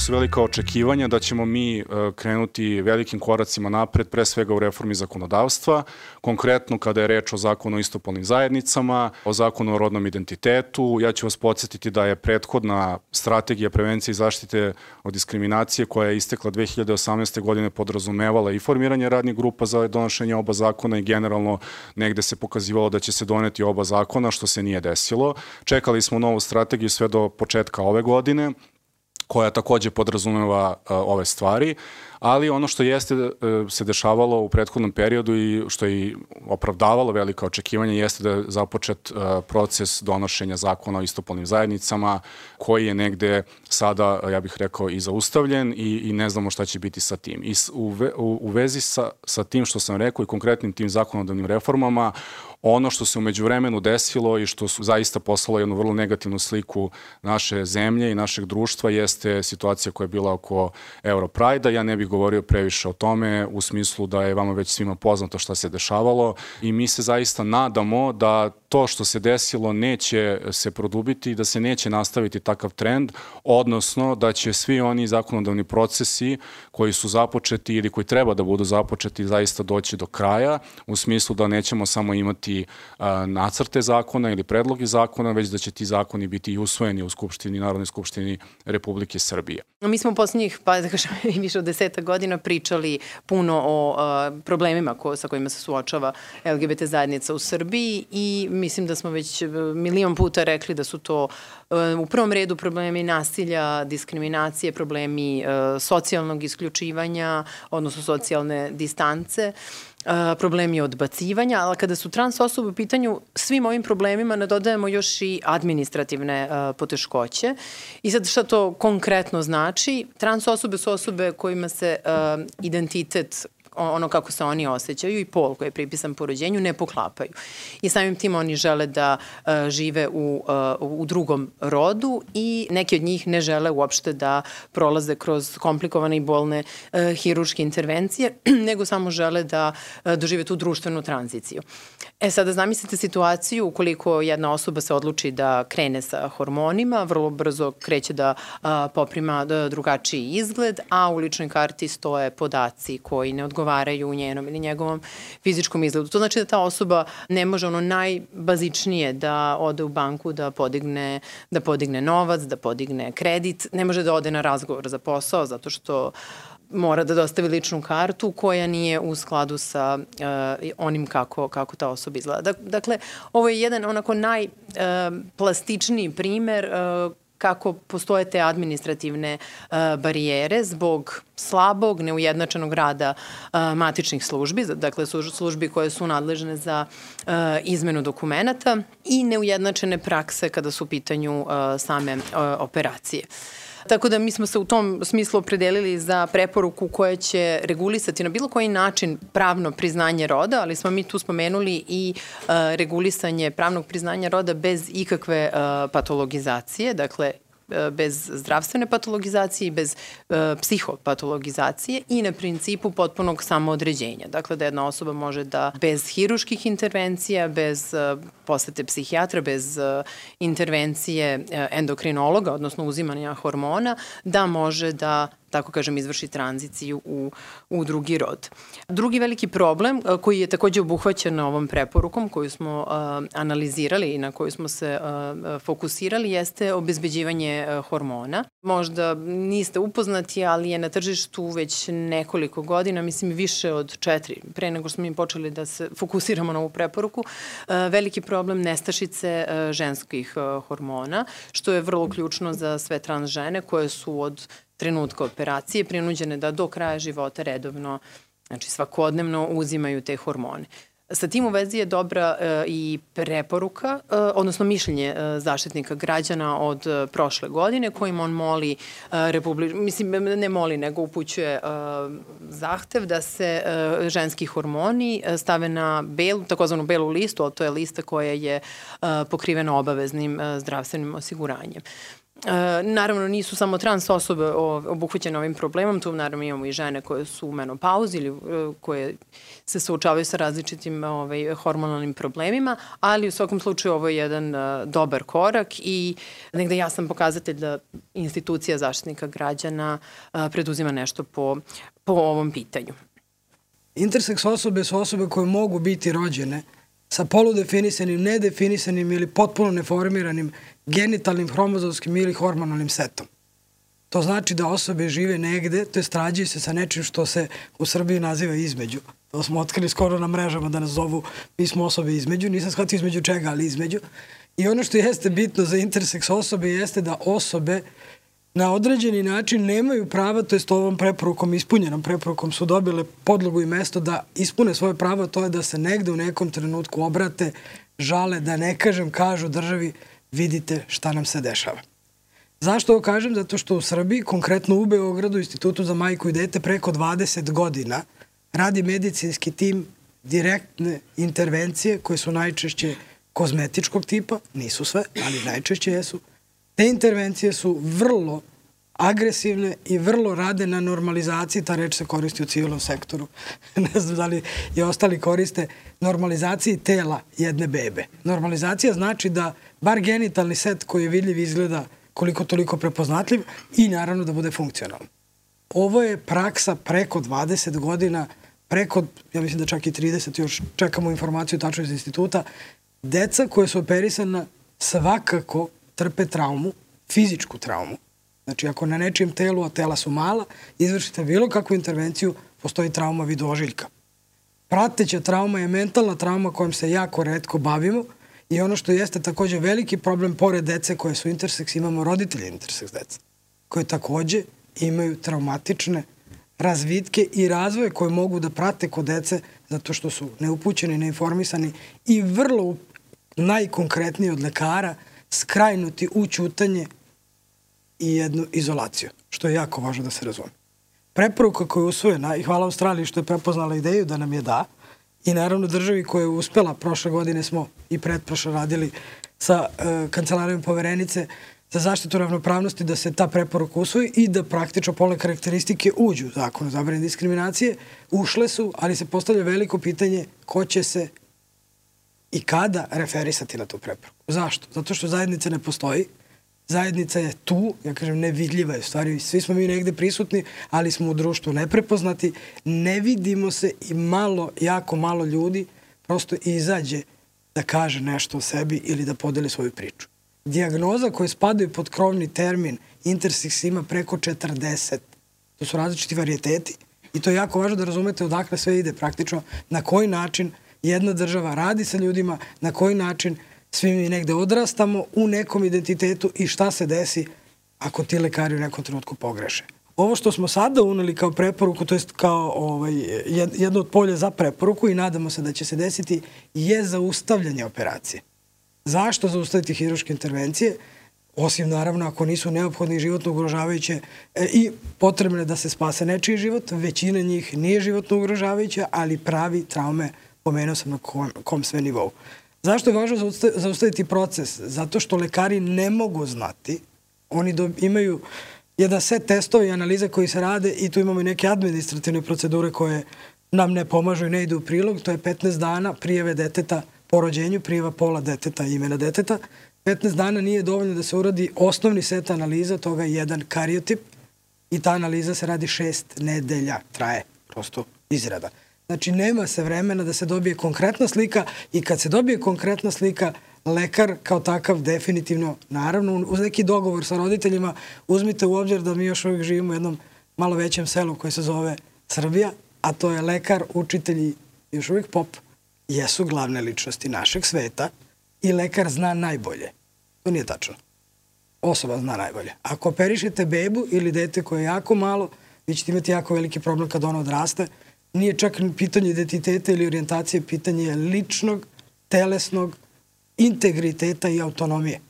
su velika očekivanja da ćemo mi krenuti velikim koracima napred, pre svega u reformi zakonodavstva, konkretno kada je reč o zakonu o istopolnim zajednicama, o zakonu o rodnom identitetu. Ja ću vas podsjetiti da je prethodna strategija prevencije i zaštite od diskriminacije koja je istekla 2018. godine podrazumevala i formiranje radnih grupa za donošenje oba zakona i generalno negde se pokazivalo da će se doneti oba zakona, što se nije desilo. Čekali smo novu strategiju sve do početka ove godine koja takođe podrazumeva uh, ove stvari ali ono što jeste e, se dešavalo u prethodnom periodu i što je opravdavalo velika očekivanja jeste da je započet e, proces donošenja zakona o istopolnim zajednicama koji je negde sada, ja bih rekao, i zaustavljen i, i ne znamo šta će biti sa tim. I u, ve, u, u vezi sa, sa tim što sam rekao i konkretnim tim zakonodavnim reformama, ono što se umeđu vremenu desilo i što su zaista poslalo jednu vrlo negativnu sliku naše zemlje i našeg društva jeste situacija koja je bila oko Europrajda. Ja ne bih govorio previše o tome u smislu da je vama već svima poznato šta se dešavalo i mi se zaista nadamo da to što se desilo neće se produbiti i da se neće nastaviti takav trend, odnosno da će svi oni zakonodavni procesi koji su započeti ili koji treba da budu započeti zaista doći do kraja, u smislu da nećemo samo imati nacrte zakona ili predlogi zakona, već da će ti zakoni biti i usvojeni u Skupštini, Narodnoj Skupštini Republike Srbije. Mi smo poslednjih, pa da kažem, više od deseta godina pričali puno o problemima ko, sa kojima se suočava LGBT zajednica u Srbiji i mislim da smo već milion puta rekli da su to u prvom redu problemi nasilja, diskriminacije, problemi socijalnog isključivanja, odnosno socijalne distance problemi odbacivanja, ali kada su trans osobe u pitanju, svim ovim problemima nadodajemo još i administrativne poteškoće. I sad šta to konkretno znači? Trans osobe su osobe kojima se identitet ono kako se oni osjećaju i pol koji je pripisan po rođenju ne poklapaju. I samim tim oni žele da uh, žive u, uh, u drugom rodu i neki od njih ne žele uopšte da prolaze kroz komplikovane i bolne uh, hiruške intervencije, nego samo žele da dožive tu društvenu tranziciju. E sada zamislite situaciju ukoliko jedna osoba se odluči da krene sa hormonima, vrlo brzo kreće da poprima drugačiji izgled, a u ličnoj karti stoje podaci koji ne odgovaraju u njenom ili njegovom fizičkom izgledu. To znači da ta osoba ne može ono najbazičnije da ode u banku da podigne, da podigne novac, da podigne kredit, ne može da ode na razgovor za posao zato što mora da dostavi ličnu kartu koja nije u skladu sa uh, onim kako, kako ta osoba izgleda. Dakle, ovo je jedan onako najplastičniji uh, primer uh, kako postoje te administrativne uh, barijere zbog slabog, neujednačenog rada uh, matičnih službi, dakle službi koje su nadležne za uh, izmenu dokumenta i neujednačene prakse kada su u pitanju same operacije. Tako da mi smo se u tom smislu opredelili za preporuku koja će regulisati na bilo koji način pravno priznanje roda, ali smo mi tu spomenuli i uh, regulisanje pravnog priznanja roda bez ikakve uh, patologizacije, dakle E, bez zdravstvene patologizacije i bez uh, psihopatologizacije i na principu potpunog samoodređenja. Dakle, da jedna osoba može da bez hiruških intervencija, bez uh, posete psihijatra, bez uh, intervencije uh, endokrinologa, odnosno uzimanja hormona, da može da tako kažem, izvrši tranziciju u, u drugi rod. Drugi veliki problem koji je takođe obuhvaćen ovom preporukom koju smo analizirali i na koju smo se fokusirali jeste obezbeđivanje hormona. Možda niste upoznati, ali je na tržištu već nekoliko godina, mislim više od četiri, pre nego smo mi počeli da se fokusiramo na ovu preporuku, veliki problem nestašice ženskih hormona, što je vrlo ključno za sve trans žene koje su od trenutka operacije prinuđene da do kraja života redovno, znači svakodnevno uzimaju te hormone. Sa tim u vezi je dobra e, i preporuka, e, odnosno mišljenje e, zaštitnika građana od e, prošle godine kojim on moli e, Republi... mislim ne moli nego upućuje e, zahtev da se e, ženski hormoni e, stave na belu, takozvanu belu listu, a to je lista koja je e, pokrivena obaveznim e, zdravstvenim osiguranjem. E, naravno, nisu samo trans osobe obuhvaćene ovim problemom, tu naravno imamo i žene koje su u menopauzi ili e, koje se suočavaju sa različitim ovaj, hormonalnim problemima, ali u svakom slučaju ovo je jedan uh, dobar korak i negde jasan pokazatelj da institucija zaštitnika građana uh, preduzima nešto po, po ovom pitanju. Interseks osobe su osobe koje mogu biti rođene sa poludefinisanim, nedefinisanim ili potpuno neformiranim genitalnim, hromozomskim ili hormonalnim setom. To znači da osobe žive negde, to je strađuju se sa nečim što se u Srbiji naziva između. To smo otkrili skoro na mrežama da nas zovu, mi smo osobe između, nisam shvatio između čega, ali između. I ono što jeste bitno za interseks osobe jeste da osobe na određeni način nemaju prava, to jest ovom preporukom, ispunjenom preporukom su dobile podlogu i mesto da ispune svoje pravo, to je da se negde u nekom trenutku obrate, žale, da ne kažem, kažu državi, vidite šta nam se dešava. Zašto ovo kažem? Zato što u Srbiji, konkretno u Beogradu, Institutu za majku i dete, preko 20 godina radi medicinski tim direktne intervencije koje su najčešće kozmetičkog tipa, nisu sve, ali najčešće jesu. Te intervencije su vrlo agresivne i vrlo rade na normalizaciji, ta reč se koristi u civilnom sektoru, ne znam da li i ostali koriste, normalizaciji tela jedne bebe. Normalizacija znači da bar genitalni set koji je vidljiv izgleda koliko toliko prepoznatljiv i naravno da bude funkcionalan. Ovo je praksa preko 20 godina, preko, ja mislim da čak i 30, još čekamo informaciju tačno iz instituta, deca koje su operisana svakako trpe traumu, fizičku traumu. Znači, ako na nečijem telu, a tela su mala, izvršite bilo kakvu intervenciju, postoji trauma vidožiljka. Prateća trauma je mentalna trauma kojom se jako redko bavimo i ono što jeste takođe veliki problem, pored dece koje su interseks, imamo roditelje interseks deca, koje takođe imaju traumatične razvitke i razvoje koje mogu da prate kod dece zato što su neupućeni, neinformisani i vrlo najkonkretnije od lekara skrajnuti u čutanje i jednu izolaciju, što je jako važno da se razume. Preporuka koja je usvojena, i hvala Australiji što je prepoznala ideju da nam je da, i naravno državi koja je uspela, prošle godine smo i pretprošle radili sa e, kancelarijom poverenice za zaštitu ravnopravnosti da se ta preporuka usvoji i da praktično pole karakteristike uđu u zakon o zabrani diskriminacije. Ušle su, ali se postavlja veliko pitanje ko će se i kada referisati na tu preporuku. Zašto? Zato što zajednica ne postoji, zajednica je tu, ja kažem nevidljiva je, stvari svi smo mi negde prisutni, ali smo u društvu neprepoznati, ne vidimo se i malo, jako malo ljudi prosto izađe da kaže nešto o sebi ili da podeli svoju priču. Diagnoza koje spadaju pod krovni termin interseks ima preko 40. To su različiti varijeteti i to je jako važno da razumete odakle sve ide praktično, na koji način jedna država radi sa ljudima, na koji način svi mi negde odrastamo u nekom identitetu i šta se desi ako ti lekari u nekom trenutku pogreše. Ovo što smo sada uneli kao preporuku, to je kao ovaj, jedno od polja za preporuku i nadamo se da će se desiti, je zaustavljanje operacije. Zašto zaustaviti hiruške intervencije? Osim naravno ako nisu neophodne životno ugrožavajuće e, i potrebne da se spase nečiji život, većina njih nije životno ugrožavajuća, ali pravi traume pomenuo sam na kom, kom sve nivou. Zašto je važno zaustaviti proces? Zato što lekari ne mogu znati, oni do, imaju jedan set testova i analize koji se rade i tu imamo i neke administrativne procedure koje nam ne pomažu i ne idu u prilog. To je 15 dana prijeve deteta po rođenju, prijeva pola deteta i imena deteta. 15 dana nije dovoljno da se uradi osnovni set analiza, toga je jedan kariotip i ta analiza se radi šest nedelja, traje prosto izrada. Znači, nema se vremena da se dobije konkretna slika i kad se dobije konkretna slika, lekar kao takav definitivno, naravno, uz neki dogovor sa roditeljima, uzmite u obzir da mi još uvijek živimo u jednom malo većem selu koje se zove Srbija, a to je lekar, učitelji, još uvijek pop, jesu glavne ličnosti našeg sveta i lekar zna najbolje. To nije tačno. Osoba zna najbolje. Ako operišete bebu ili dete koje je jako malo, vi ćete imati jako veliki problem kad ono odraste, nije čak pitanje identiteta ili orijentacije, pitanje ličnog, telesnog, integriteta i autonomije.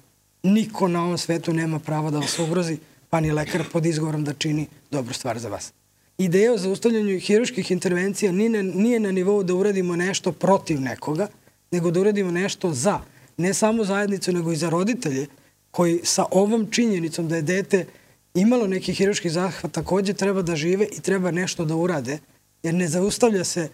Niko na ovom svetu nema prava da vas ugrozi, pa ni lekar pod izgovorom da čini dobru stvar za vas. Ideja o zaustavljanju hiruških intervencija nije na nivou da uradimo nešto protiv nekoga, nego da uradimo nešto za, ne samo zajednicu, nego i za roditelje, koji sa ovom činjenicom da je dete imalo neki hiruški zahvat takođe treba da žive i treba nešto da urade, jer ne zaustavlja se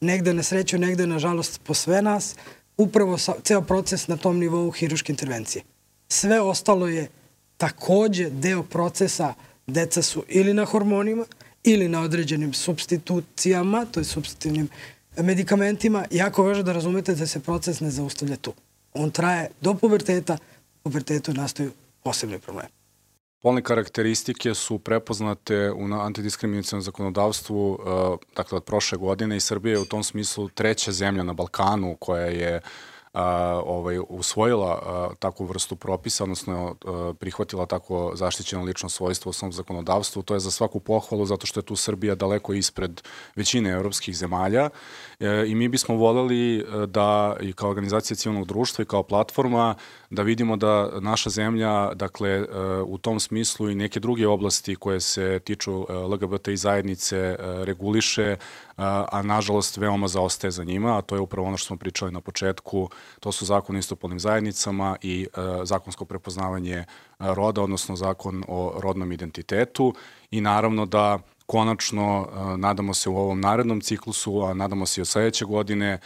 negde na sreću, negde na žalost po sve nas, upravo sa, ceo proces na tom nivou hiruške intervencije. Sve ostalo je takođe deo procesa, deca su ili na hormonima, ili na određenim substitucijama, to je substitutivnim medikamentima, jako važno da razumete da se proces ne zaustavlja tu. On traje do puberteta, u pubertetu nastaju posebni problemi. Polne karakteristike su prepoznate u antidiskriminacijalnom zakonodavstvu, uh, dakle od prošle godine i Srbija je u tom smislu treća zemlja na Balkanu koja je uh, a, ovaj, usvojila a, takvu vrstu propisa, odnosno a, prihvatila tako zaštićeno lično svojstvo u svom zakonodavstvu. To je za svaku pohvalu zato što je tu Srbija daleko ispred većine evropskih zemalja e, i mi bismo voleli da i kao organizacija civilnog društva i kao platforma da vidimo da naša zemlja, dakle, e, u tom smislu i neke druge oblasti koje se tiču LGBT i zajednice reguliše, a nažalost veoma zaostaje za njima, a to je upravo ono što smo pričali na početku, to su zakon o istopolnim zajednicama i zakonsko prepoznavanje roda, odnosno zakon o rodnom identitetu. I naravno da konačno, e, nadamo se u ovom narednom ciklusu, a nadamo se i od sledeće godine, e,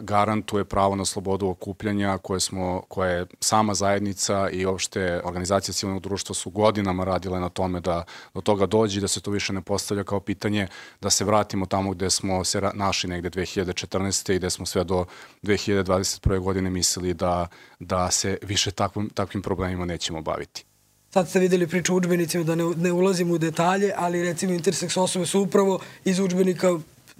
garantuje pravo na slobodu okupljanja koje, smo, koje je sama zajednica i opšte organizacija civilnog društva su godinama radile na tome da do toga dođe i da se to više ne postavlja kao pitanje da se vratimo tamo gde smo se našli negde 2014. i gde smo sve do 2021. godine mislili da, da se više takvim, takvim problemima nećemo baviti. Sad ste videli priču učbenicima, da ne, ne ulazim u detalje, ali recimo interseks osobe su upravo iz učbenika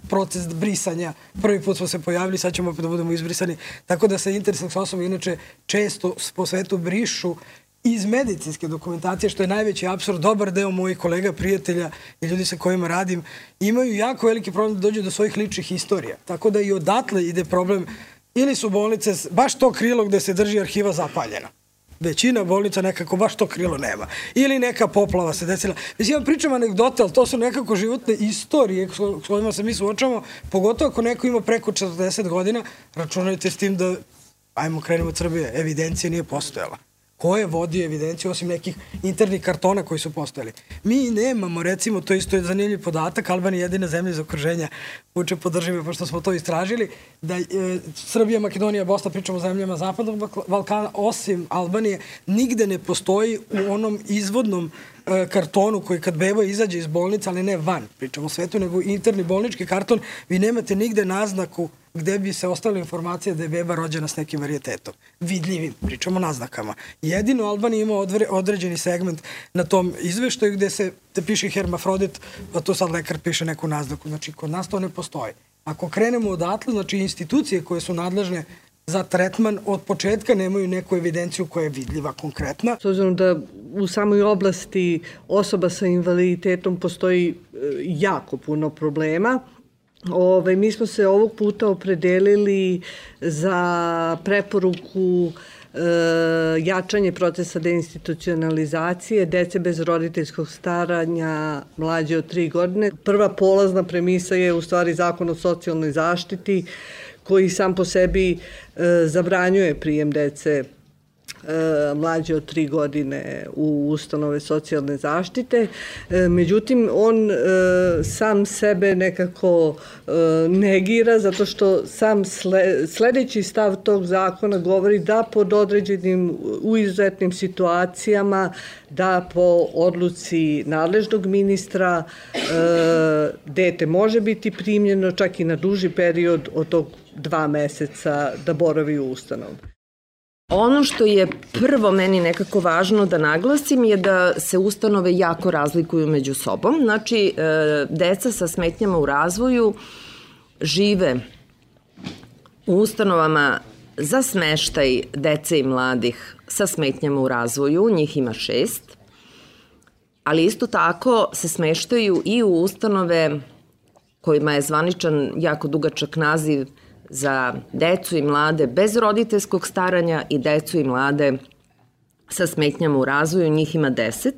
proces brisanja. Prvi put smo se pojavili, sad ćemo opet da budemo izbrisani. Tako da se interseks osobe inače često po svetu brišu iz medicinske dokumentacije, što je najveći absurd, dobar deo mojih kolega, prijatelja i ljudi sa kojima radim, imaju jako veliki problem da dođu do svojih ličnih istorija. Tako da i odatle ide problem ili su bolnice, baš to krilo gde se drži arhiva zapaljena većina bolnica nekako baš to krilo nema. Ili neka poplava se desila. Mislim, ja pričam anegdote, ali to su nekako životne istorije s kojima se mi suočavamo, pogotovo ako neko ima preko 40 godina, računajte s tim da, ajmo krenemo od Srbije, evidencija nije postojala. Ko je vodio evidenciju osim nekih internih kartona koji su postojali? Mi nemamo, recimo, to isto je zanimljiv podatak, Albanija je jedina zemlja iz okruženja, uče podrži me, pošto smo to istražili, da e, Srbija, Makedonija, Bosna, pričamo o zemljama Zapadnog Balkana, osim Albanije, nigde ne postoji u onom izvodnom e, kartonu koji kad beba izađe iz bolnice, ali ne van, pričamo o svetu, nego interni bolnički karton, vi nemate nigde naznaku gde bi se ostale informacije da je beba rođena s nekim varijetetom. Vidljivim, pričamo o naznakama. Jedino Albanija ima određeni segment na tom izveštaju gde se te piše hermafrodit, a to sad lekar piše neku naznaku. Znači, kod nas to ne postoji. Ako krenemo odatle, znači institucije koje su nadležne za tretman od početka nemaju neku evidenciju koja je vidljiva konkretna. S obzirom da u samoj oblasti osoba sa invaliditetom postoji e, jako puno problema, Ove, ovaj, mi smo se ovog puta opredelili za preporuku e, jačanje procesa deinstitucionalizacije dece bez roditeljskog staranja mlađe od tri godine. Prva polazna premisa je u stvari zakon o socijalnoj zaštiti koji sam po sebi e, zabranjuje prijem dece mlađe od tri godine u ustanove socijalne zaštite. E, međutim, on e, sam sebe nekako negira zato što sam sledeći stav tog zakona govori da pod određenim u izuzetnim situacijama da po odluci nadležnog ministra dete može biti primljeno čak i na duži period od tog dva meseca da boravi u ustanovu. Ono što je prvo meni nekako važno da naglasim je da se ustanove jako razlikuju među sobom. Znači, e, deca sa smetnjama u razvoju žive u ustanovama za smeštaj dece i mladih sa smetnjama u razvoju, njih ima šest, ali isto tako se smeštaju i u ustanove kojima je zvaničan jako dugačak naziv za decu i mlade bez roditeljskog staranja i decu i mlade sa smetnjama u razvoju, njih ima 10.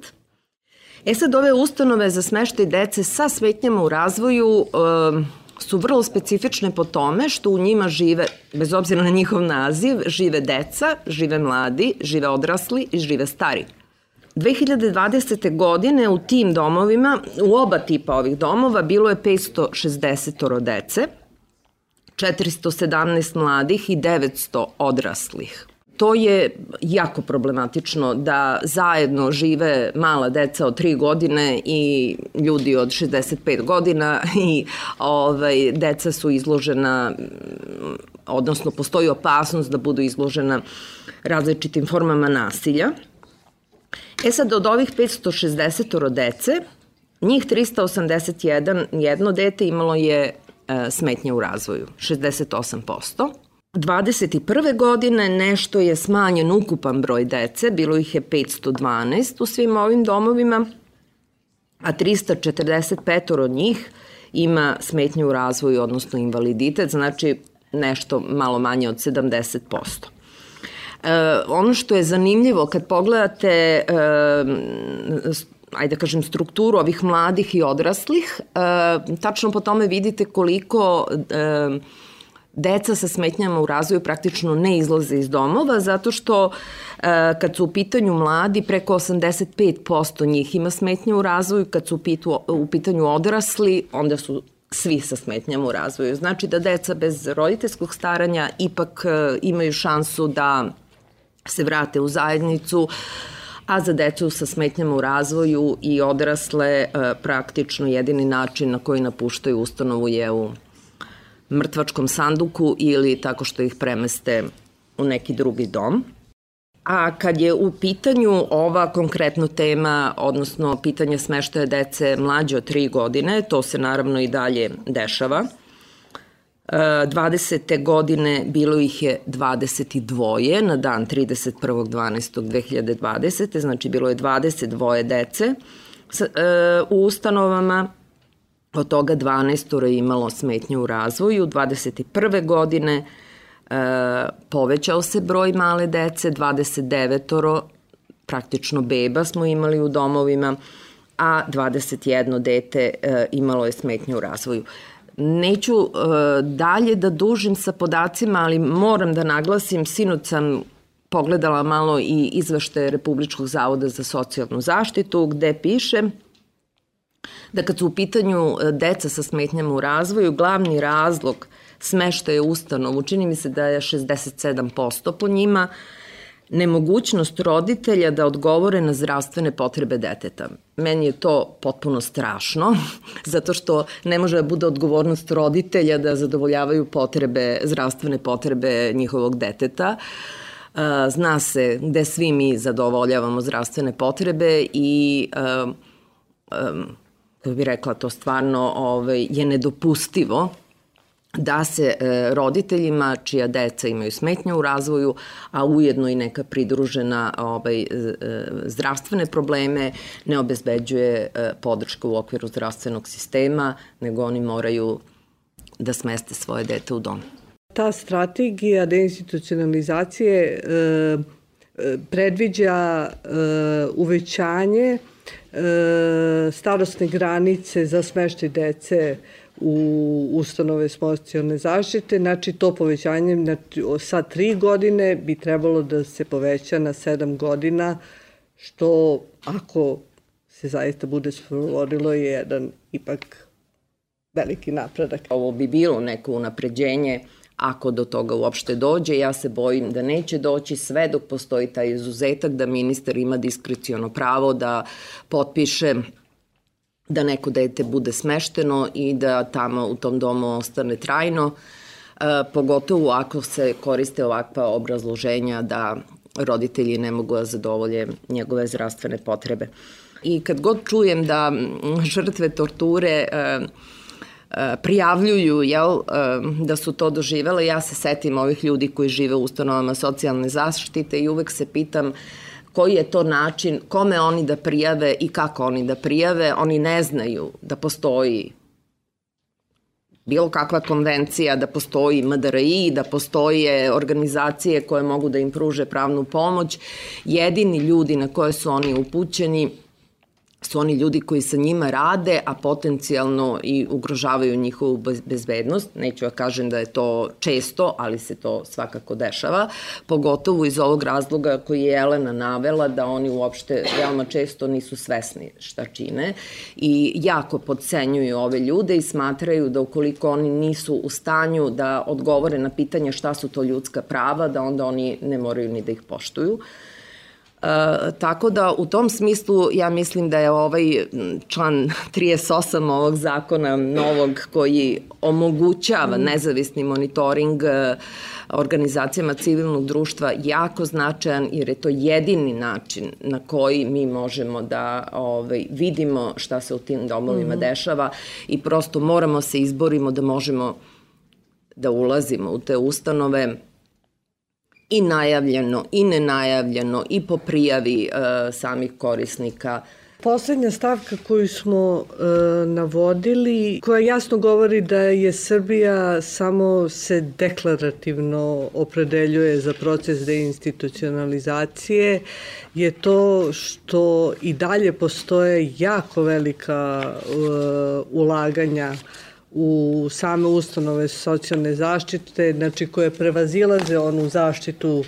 E sad ove ustanove za smeštaj dece sa smetnjama u razvoju e, su vrlo specifične po tome što u njima žive, bez obzira na njihov naziv, žive deca, žive mladi, žive odrasli i žive stari. 2020. godine u tim domovima, u oba tipa ovih domova, bilo je 560 dece, 417 mladih i 900 odraslih. To je jako problematično da zajedno žive mala deca od 3 godine i ljudi od 65 godina i ovaj, deca su izložena, odnosno postoji opasnost da budu izložena različitim formama nasilja. E sad, od ovih 560 dece, njih 381 jedno dete imalo je smetnje u razvoju, 68%. 21. godine nešto je smanjen ukupan broj dece, bilo ih je 512 u svim ovim domovima, a 345 od njih ima smetnje u razvoju, odnosno invaliditet, znači nešto malo manje od 70%. E, ono što je zanimljivo kad pogledate e, ajde da kažem, strukturu ovih mladih i odraslih, e, tačno po tome vidite koliko e, deca sa smetnjama u razvoju praktično ne izlaze iz domova zato što e, kad su u pitanju mladi preko 85% njih ima smetnje u razvoju, kad su u, pitu, u pitanju odrasli onda su svi sa smetnjama u razvoju. Znači da deca bez roditeljskog staranja ipak e, imaju šansu da se vrate u zajednicu, a za decu sa smetnjama u razvoju i odrasle e, praktično jedini način na koji napuštaju ustanovu je u mrtvačkom sanduku ili tako što ih premeste u neki drugi dom. A kad je u pitanju ova konkretno tema, odnosno pitanje smeštaja dece mlađe od 3 godine, to se naravno i dalje dešava. 20. godine bilo ih je 22 na dan 31.12.2020. Znači bilo je 22 dece e, u ustanovama Od toga 12 je imalo smetnje u razvoju. 21. godine e, povećao se broj male dece, 29 praktično beba smo imali u domovima, a 21 dete e, imalo je smetnje u razvoju. Neću e, dalje da dužim sa podacima, ali moram da naglasim, sinoć sam pogledala malo i izvešte Republičkog zavoda za socijalnu zaštitu, gde piše da kad su u pitanju e, deca sa smetnjama u razvoju, glavni razlog smeštaja ustanovu, čini mi se da je 67% po njima, nemogućnost roditelja da odgovore na zdravstvene potrebe deteta. Meni je to potpuno strašno, zato što ne može da bude odgovornost roditelja da zadovoljavaju potrebe, zdravstvene potrebe njihovog deteta. Zna se gde svi mi zadovoljavamo zdravstvene potrebe i um, kako bi rekla, to stvarno ovaj, je nedopustivo da se e, roditeljima čija deca imaju smetnje u razvoju, a ujedno i neka pridružena ovaj, e, zdravstvene probleme, ne obezbeđuje e, podrška u okviru zdravstvenog sistema, nego oni moraju da smeste svoje dete u dom. Ta strategija deinstitucionalizacije e, e predviđa e, uvećanje e, starostne granice za smeštaj dece u ustanove socijalne zaštite, znači to povećanje znači, sa tri godine bi trebalo da se poveća na sedam godina, što ako se zaista bude sprovodilo je jedan ipak veliki napredak. Ovo bi bilo neko unapređenje ako do toga uopšte dođe. Ja se bojim da neće doći sve dok postoji taj izuzetak da ministar ima diskrecijono pravo da potpiše da neko dete bude smešteno i da tamo u tom domu ostane trajno, e, pogotovo ako se koriste ovakva obrazloženja da roditelji ne mogu da zadovolje njegove zdravstvene potrebe. I kad god čujem da žrtve torture e, prijavljuju jel, da su to doživele. Ja se setim ovih ljudi koji žive u ustanovama socijalne zaštite i uvek se pitam koji je to način, kome oni da prijave i kako oni da prijave. Oni ne znaju da postoji bilo kakva konvencija, da postoji MDRI, da postoje organizacije koje mogu da im pruže pravnu pomoć. Jedini ljudi na koje su oni upućeni su oni ljudi koji sa njima rade, a potencijalno i ugrožavaju njihovu bezbednost. Neću ja kažem da je to često, ali se to svakako dešava, pogotovo iz ovog razloga koji je Elena navela da oni uopšte veoma često nisu svesni šta čine i jako podcenjuju ove ljude i smatraju da ukoliko oni nisu u stanju da odgovore na pitanje šta su to ljudska prava, da onda oni ne moraju ni da ih poštuju. Uh, E, tako da u tom smislu ja mislim da je ovaj član 38 ovog zakona novog koji omogućava nezavisni monitoring e, organizacijama civilnog društva jako značajan jer je to jedini način na koji mi možemo da ovaj, vidimo šta se u tim domovima mm -hmm. dešava i prosto moramo se izborimo da možemo da ulazimo u te ustanove i najavljeno i nenajavljeno i po prijavi e, samih korisnika. Poslednja stavka koju smo e, navodili, koja jasno govori da je Srbija samo se deklarativno opredeljuje za proces deinstitucionalizacije, je to što i dalje postoje jako velika e, ulaganja u same ustanove socijalne zaštite, znači koje prevazilaze onu zaštitu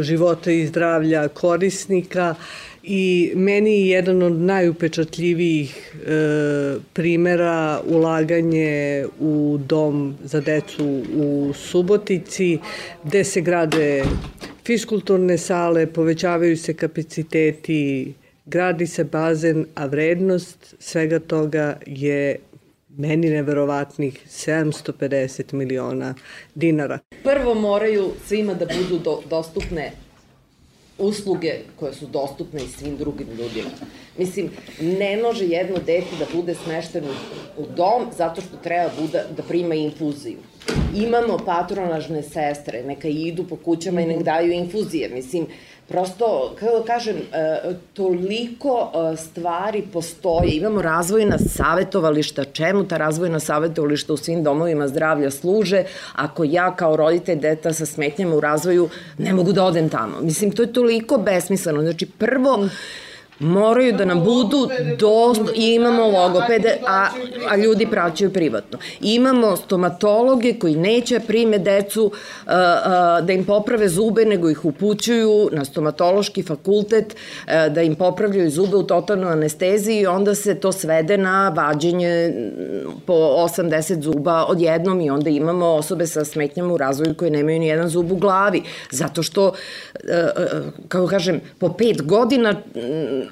života i zdravlja korisnika. I meni je jedan od najupečatljivijih e, primera ulaganje u dom za decu u Subotici, gde se grade fiskulturne sale, povećavaju se kapaciteti, gradi se bazen, a vrednost svega toga je meni neverovatnih 750 miliona dinara. Prvo moraju svima da budu do, dostupne usluge koje su dostupne i svim drugim ljudima. Mislim, ne može jedno dete da bude smešteno u dom zato što treba buda, da prima infuziju. Imamo patronažne sestre, neka idu po kućama mm -hmm. i nek daju infuzije. Mislim, prosto, kako da kažem, e, toliko e, stvari postoje. Imamo razvojna savetovališta, čemu ta razvojna savetovališta u svim domovima zdravlja služe, ako ja kao roditelj deta sa smetnjama u razvoju ne mogu da odem tamo. Mislim, to je toliko besmisleno. Znači, prvo, moraju da nam budu i imamo logopede, a, a ljudi praćaju privatno. Imamo stomatologe koji neće prime decu uh, uh, da im poprave zube, nego ih upućuju na stomatološki fakultet uh, da im popravljaju zube u totalnoj anesteziji i onda se to svede na vađenje po 80 zuba odjednom i onda imamo osobe sa smetnjama u razvoju koje nemaju ni jedan zub u glavi. Zato što, kako kažem, po pet godina uh,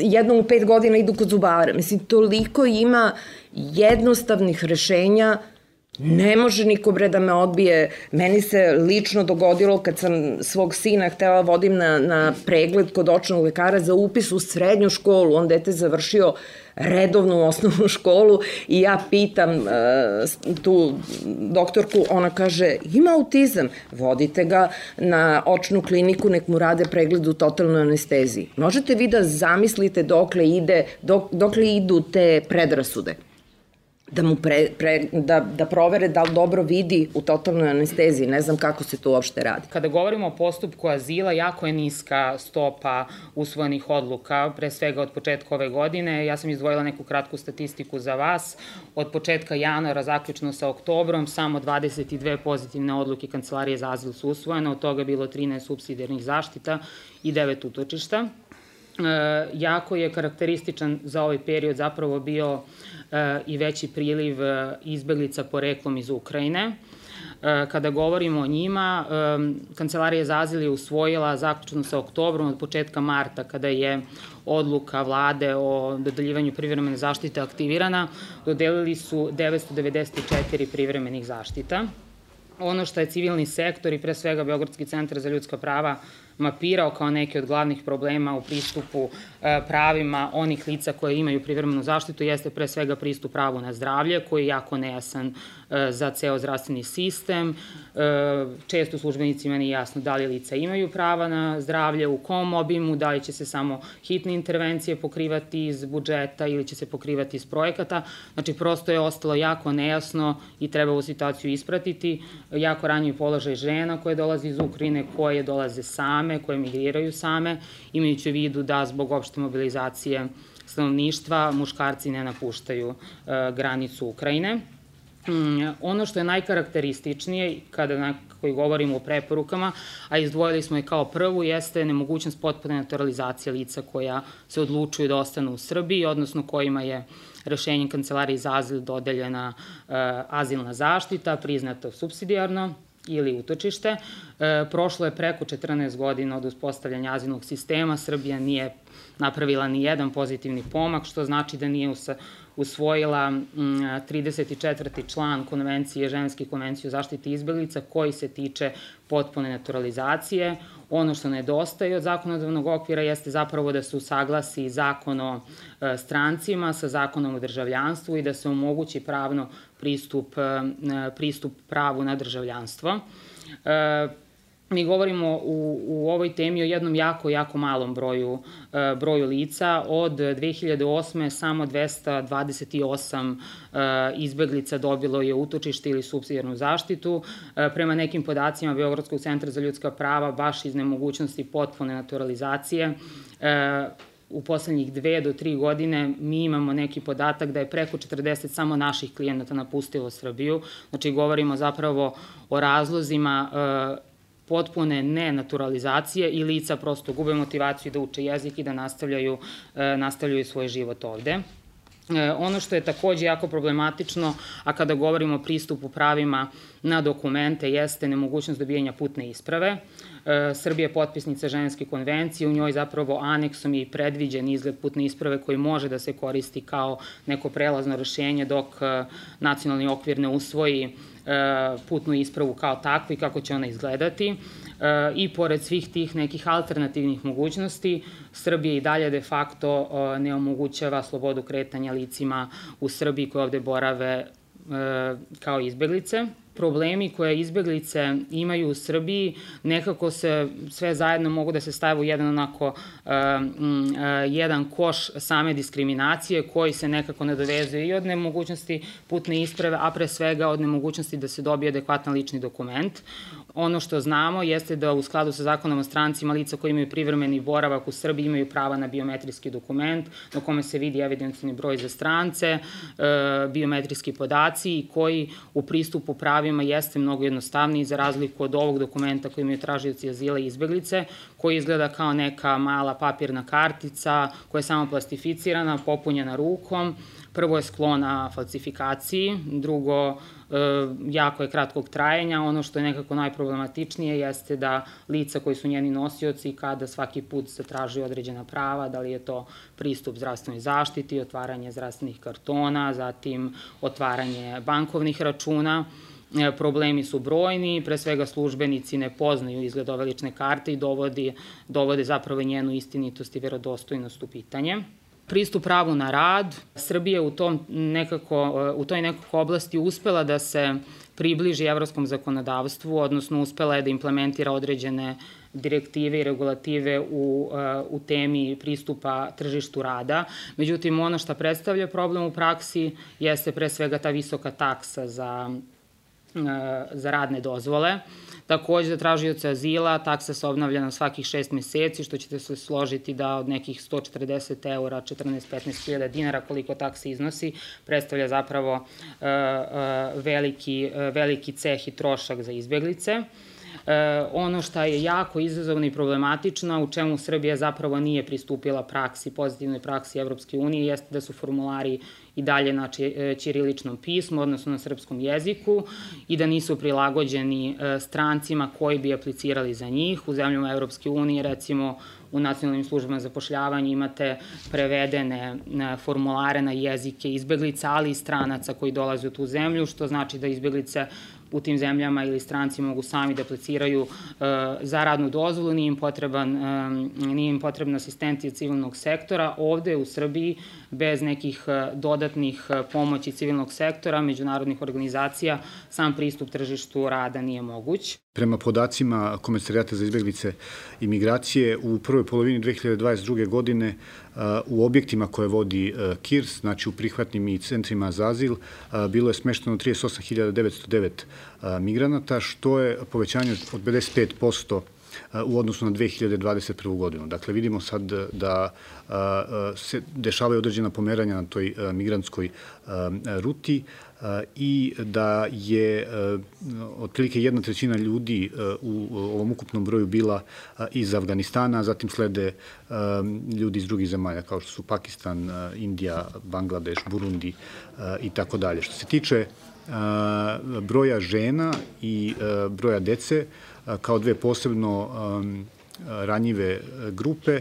jednom u pet godina idu kod zubara. Mislim, toliko ima jednostavnih rešenja Ne može niko bre da me odbije. Meni se lično dogodilo kad sam svog sina htela vodim na, na pregled kod očnog lekara za upis u srednju školu. On dete završio redovnu osnovnu školu i ja pitam uh, tu doktorku, ona kaže ima autizam, vodite ga na očnu kliniku, nek mu rade pregled u totalnoj anesteziji. Možete vi da zamislite dokle ide, dok, dokle idu te predrasude? Da mu pre, pre, da, da provere da li dobro vidi u totalnoj anesteziji. Ne znam kako se to uopšte radi. Kada govorimo o postupku azila, jako je niska stopa usvojenih odluka, pre svega od početka ove godine. Ja sam izdvojila neku kratku statistiku za vas. Od početka januara, zaključno sa oktobrom, samo 22 pozitivne odluke Kancelarije za azil su usvojene, od toga bilo 13 subsidijarnih zaštita i 9 utočišta. E, jako je karakterističan za ovaj period zapravo bio i veći priliv e, izbeglica poreklom iz Ukrajine. E, kada govorimo o njima, e, Kancelarija za azil je usvojila zaključno sa oktobrom od početka marta kada je odluka vlade o dodeljivanju privremene zaštite aktivirana, dodelili su 994 privremenih zaštita. Ono što je civilni sektor i pre svega Beogradski centar za ljudska prava mapirao kao neki od glavnih problema u pristupu e, pravima onih lica koje imaju privremenu zaštitu jeste pre svega pristup pravu na zdravlje koji je jako nejasan e, za ceo zdravstveni sistem. E, često službenicima nije jasno da li lica imaju prava na zdravlje, u kom obimu, da li će se samo hitne intervencije pokrivati iz budžeta ili će se pokrivati iz projekata. Znači, prosto je ostalo jako nejasno i treba ovu situaciju ispratiti. Jako ranjiv položaj žena koje dolaze iz Ukrajine, koje dolaze same, koje migriraju same, imajući u vidu da zbog opšte mobilizacije stanovništva muškarci ne napuštaju granicu Ukrajine. Mm, ono što je najkarakterističnije kada na koji govorimo o preporukama, a izdvojili smo je kao prvu, jeste nemogućnost potpune naturalizacije lica koja se odlučuju da ostanu u Srbiji, odnosno kojima je rešenjem Kancelarije za azil dodeljena uh, azilna zaštita, priznata subsidijarno ili utočište. E, prošlo je preko 14 godina od uspostavljanja azilnog sistema, Srbija nije napravila ni jedan pozitivni pomak, što znači da nije usvojila 34. Mm, član konvencije, ženske konvencije o zaštiti izbjeglica koji se tiče potpune naturalizacije. Ono što nedostaje od zakonodavnog okvira jeste zapravo da se usaglasi zakon o e, strancima sa zakonom o državljanstvu i da se omogući pravno pristup, e, pristup pravu na državljanstvo. E, mi govorimo u, u ovoj temi o jednom jako, jako malom broju, e, broju lica. Od 2008. samo 228 e, izbeglica dobilo je utočište ili subsidijarnu zaštitu. Prema nekim podacima Beogradskog centra za ljudska prava, baš iz nemogućnosti potpune naturalizacije, u poslednjih dve do tri godine mi imamo neki podatak da je preko 40 samo naših klijenata napustilo Srbiju. Znači, govorimo zapravo o razlozima e, potpune nenaturalizacije i lica prosto gube motivaciju da uče jezik i da nastavljaju, e, nastavljaju svoj život ovde. E, ono što je takođe jako problematično, a kada govorimo o pristupu pravima na dokumente, jeste nemogućnost dobijanja putne isprave. E, Srbija je potpisnica ženske konvencije, u njoj zapravo aneksom je i predviđen izgled putne isprave koji može da se koristi kao neko prelazno rešenje dok nacionalni okvir ne usvoji E, putnu ispravu kao takvu i kako će ona izgledati. E, I pored svih tih nekih alternativnih mogućnosti, Srbija i dalje de facto e, ne omogućava slobodu kretanja licima u Srbiji koje ovde borave kao izbeglice problemi koje izbeglice imaju u Srbiji nekako se sve zajedno mogu da se stave u jedan onako uh, uh, jedan koš same diskriminacije koji se nekako nadovezuje i od nemogućnosti putne isprave, a pre svega od nemogućnosti da se dobije adekvatan lični dokument. Ono što znamo jeste da u skladu sa zakonom o strancima lica koji imaju privremeni boravak u Srbiji imaju prava na biometrijski dokument na kome se vidi evidencijni broj za strance, e, biometrijski podaci i koji u pristupu pravima jeste mnogo jednostavniji za razliku od ovog dokumenta koji imaju tražioci azila i izbeglice, koji izgleda kao neka mala papirna kartica koja je samo plastificirana, popunjena rukom, Prvo je sklona falsifikaciji, drugo E, jako je kratkog trajanja. Ono što je nekako najproblematičnije jeste da lica koji su njeni nosioci kada svaki put se traži određena prava, da li je to pristup zdravstvenoj zaštiti, otvaranje zdravstvenih kartona, zatim otvaranje bankovnih računa, e, problemi su brojni, pre svega službenici ne poznaju izgled ove lične karte i dovodi, dovode zapravo njenu istinitost i verodostojnost u pitanje pristup pravu na rad. Srbija u, tom nekako, u toj nekako oblasti uspela da se približi evropskom zakonodavstvu, odnosno uspela je da implementira određene direktive i regulative u, u temi pristupa tržištu rada. Međutim, ono što predstavlja problem u praksi jeste pre svega ta visoka taksa za, za radne dozvole. Takođe, za tražioce azila taksa se obnavlja na svakih šest meseci, što ćete se složiti da od nekih 140 eura, 14-15 hiljada dinara, koliko taksa iznosi, predstavlja zapravo uh, uh, veliki, uh, veliki ceh i trošak za izbjeglice. E, ono što je jako izazovno i problematično, u čemu Srbija zapravo nije pristupila praksi, pozitivnoj praksi Evropske unije, jeste da su formulari i dalje na ćiriličnom pismu, odnosno na srpskom jeziku i da nisu prilagođeni e, strancima koji bi aplicirali za njih. U zemljama Evropske unije, recimo, u nacionalnim službama zapošljavanja imate prevedene e, formulare na jezike izbeglica, ali i stranaca koji dolaze u tu zemlju, što znači da izbeglice u tim zemljama ili stranci mogu sami da apliciraju uh, za radnu dozvolu, nije im, potreban, um, nije im potrebna asistencija civilnog sektora. Ovde u Srbiji bez nekih uh, dodatnih pomoći civilnog sektora, međunarodnih organizacija, sam pristup tržištu rada nije moguć. Prema podacima Komesarijata za izbjeglice i migracije, u prvoj polovini 2022. godine u objektima koje vodi KIRS, znači u prihvatnim i centrima za azil, bilo je smešteno 38.909 migranata, što je povećanje od 55% u odnosu na 2021. godinu. Dakle, vidimo sad da se dešavaju određena pomeranja na toj migrantskoj ruti i da je otprilike jedna trećina ljudi u ovom ukupnom broju bila iz Afganistana, zatim slede ljudi iz drugih zemalja kao što su Pakistan, Indija, Bangladeš, Burundi i tako dalje. Što se tiče broja žena i broja dece kao dve posebno ranjive grupe,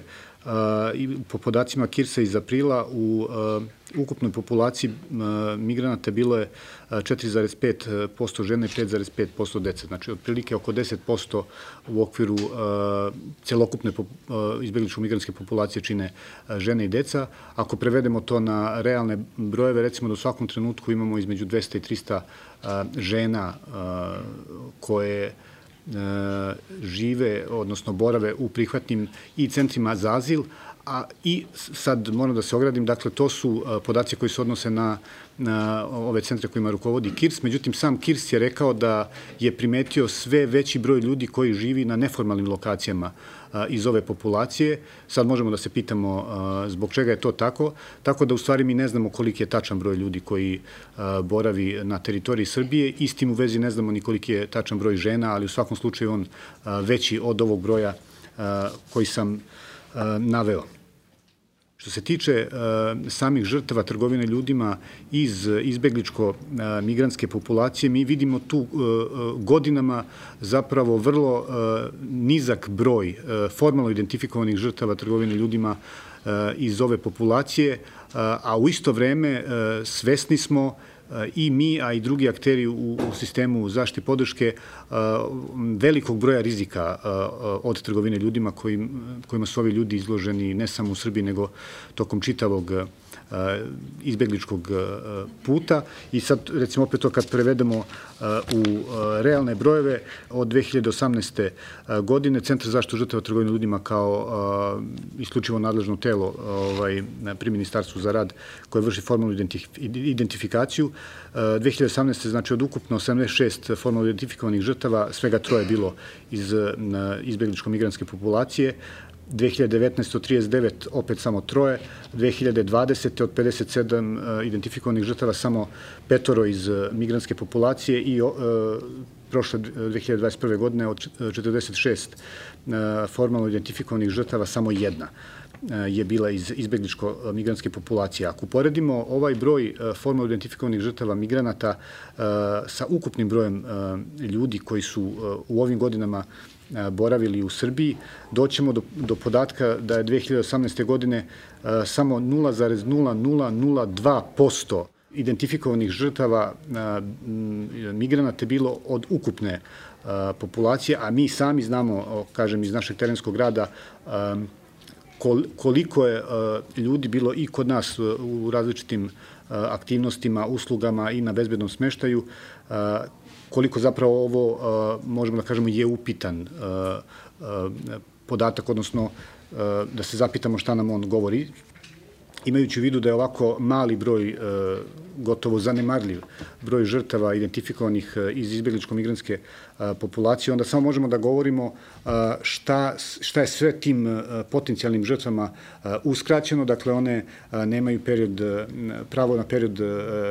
po podacima Kirsa iz aprila u ukupnoj populaciji migranata bilo je 4,5% žene i 5,5% dece. Znači, otprilike oko 10% u okviru celokupne izbjegličko migranske populacije čine žene i deca. Ako prevedemo to na realne brojeve, recimo da u svakom trenutku imamo između 200 i 300 žena koje E, žive, odnosno borave u prihvatnim i centrima za azil, a i sad moram da se ogradim, dakle to su e, podaci koji se odnose na, na ove centre kojima rukovodi KIRS, međutim sam KIRS je rekao da je primetio sve veći broj ljudi koji živi na neformalnim lokacijama iz ove populacije. Sad možemo da se pitamo zbog čega je to tako, tako da u stvari mi ne znamo koliki je tačan broj ljudi koji boravi na teritoriji Srbije. Istim u vezi ne znamo ni koliki je tačan broj žena, ali u svakom slučaju on veći od ovog broja koji sam naveo. Što se tiče uh, samih žrtava trgovine ljudima iz izbegličko-migrantske uh, populacije, mi vidimo tu godinama zapravo vrlo nizak broj formalno identifikovanih žrtava trgovine ljudima iz ove populacije, a u isto vreme svesni smo i mi, a i drugi akteri u, u sistemu zaštite podrške velikog broja rizika od trgovine ljudima kojim, kojima su ovi ljudi izloženi ne samo u Srbiji, nego tokom čitavog izbegličkog puta i sad recimo opet to kad prevedemo u realne brojeve od 2018. godine Centar zaštitu žrtava trgovine ljudima kao isključivo nadležno telo ovaj, pri Ministarstvu za rad koje vrši formalnu identifikaciju 2018. znači od ukupno 76 formalno identifikovanih žrtava svega troje bilo iz izbegličko-migranske populacije 2019. od 39 opet samo troje, 2020. od 57 e, identifikovanih žrtava samo petoro iz e, migranske populacije i e, prošle 2021. godine od 46 formalno identifikovanih žrtava samo jedna je bila iz izbegličko-migranske populacije. Ako uporedimo ovaj broj formalno identifikovanih žrtava migranata sa ukupnim brojem ljudi koji su u ovim godinama boravili u Srbiji, doćemo do, do podatka da je 2018. godine samo 0,0002% identifikovanih žrtava migranata bilo od ukupne populacije, a mi sami znamo, kažem, iz našeg terenskog rada, koliko je ljudi bilo i kod nas u različitim aktivnostima, uslugama i na bezbednom smeštaju, koliko zapravo ovo, možemo da kažemo, je upitan podatak, odnosno da se zapitamo šta nam on govori, imajući u vidu da je ovako mali broj, gotovo zanemarljiv broj žrtava identifikovanih iz izbjegličko-migranske populacije, onda samo možemo da govorimo šta, šta je sve tim potencijalnim žrtvama uskraćeno, dakle one nemaju period, pravo na period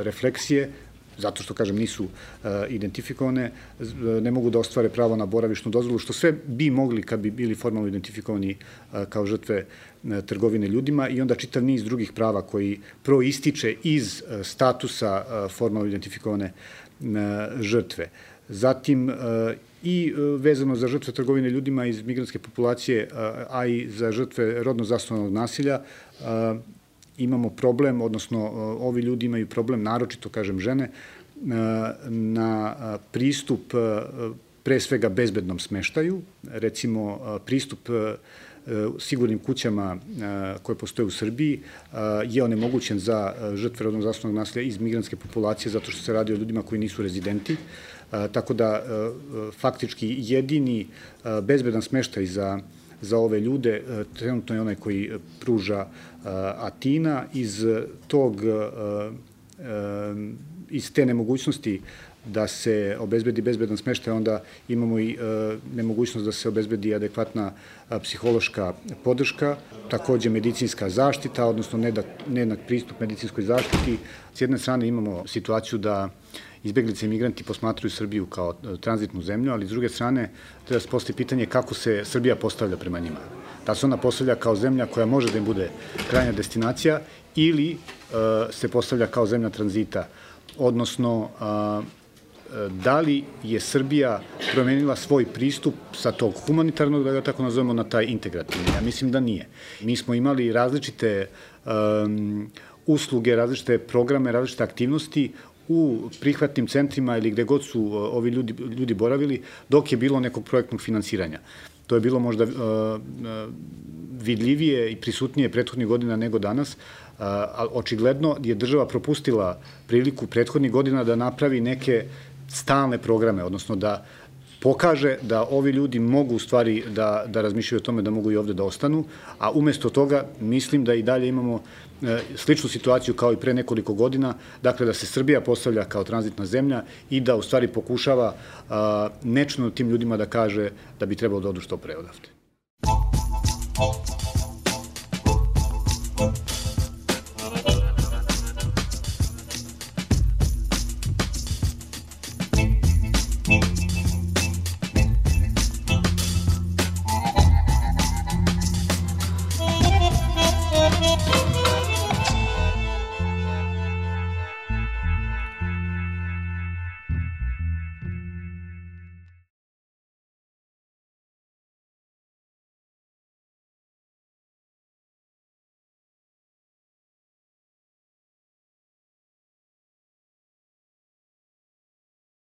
refleksije, zato što, kažem, nisu uh, identifikovane, ne mogu da ostvare pravo na boravišnu dozvolu, što sve bi mogli kad bi bili formalno identifikovani uh, kao žrtve trgovine ljudima i onda čitav niz drugih prava koji proističe iz statusa formalno identifikovane žrtve. Zatim, i vezano za žrtve trgovine ljudima iz migranske populacije, a i za žrtve rodno zasnovanog nasilja, imamo problem, odnosno e, ovi ljudi imaju problem, naročito, kažem, žene, e, na pristup pre svega bezbednom smeštaju, recimo pristup sigurnim kućama koje postoje u Srbiji je onemogućen za žrtve rodnog zasnovnog nasilja iz migranske populacije zato što se radi o ljudima koji nisu rezidenti, tako da faktički jedini bezbedan smeštaj za za ove ljude, trenutno je onaj koji pruža Atina, iz tog iz te nemogućnosti da se obezbedi bezbedan smeštaj, onda imamo i nemogućnost da se obezbedi adekvatna psihološka podrška, takođe medicinska zaštita, odnosno nenak pristup medicinskoj zaštiti. S jedne strane imamo situaciju da izbeglice i migranti posmatruju Srbiju kao e, tranzitnu zemlju, ali s druge strane treba se postoji pitanje kako se Srbija postavlja prema njima. Da se ona postavlja kao zemlja koja može da im bude krajnja destinacija ili e, se postavlja kao zemlja tranzita, odnosno da li je Srbija promenila svoj pristup sa tog humanitarnog, da ga tako nazovemo, na taj integrativni? Ja mislim da nije. Mi smo imali različite um, usluge, različite programe, različite aktivnosti u prihvatnim centrima ili gde god su uh, ovi ljudi, ljudi boravili, dok je bilo nekog projektnog finansiranja. To je bilo možda uh, vidljivije i prisutnije prethodnih godina nego danas, a očigledno je država propustila priliku prethodnih godina da napravi neke stalne programe, odnosno da pokaže da ovi ljudi mogu u stvari da, da razmišljaju o tome da mogu i ovde da ostanu, a umesto toga mislim da i dalje imamo e, sličnu situaciju kao i pre nekoliko godina, dakle da se Srbija postavlja kao tranzitna zemlja i da u stvari pokušava nečno tim ljudima da kaže da bi trebalo da odu što pre odavde.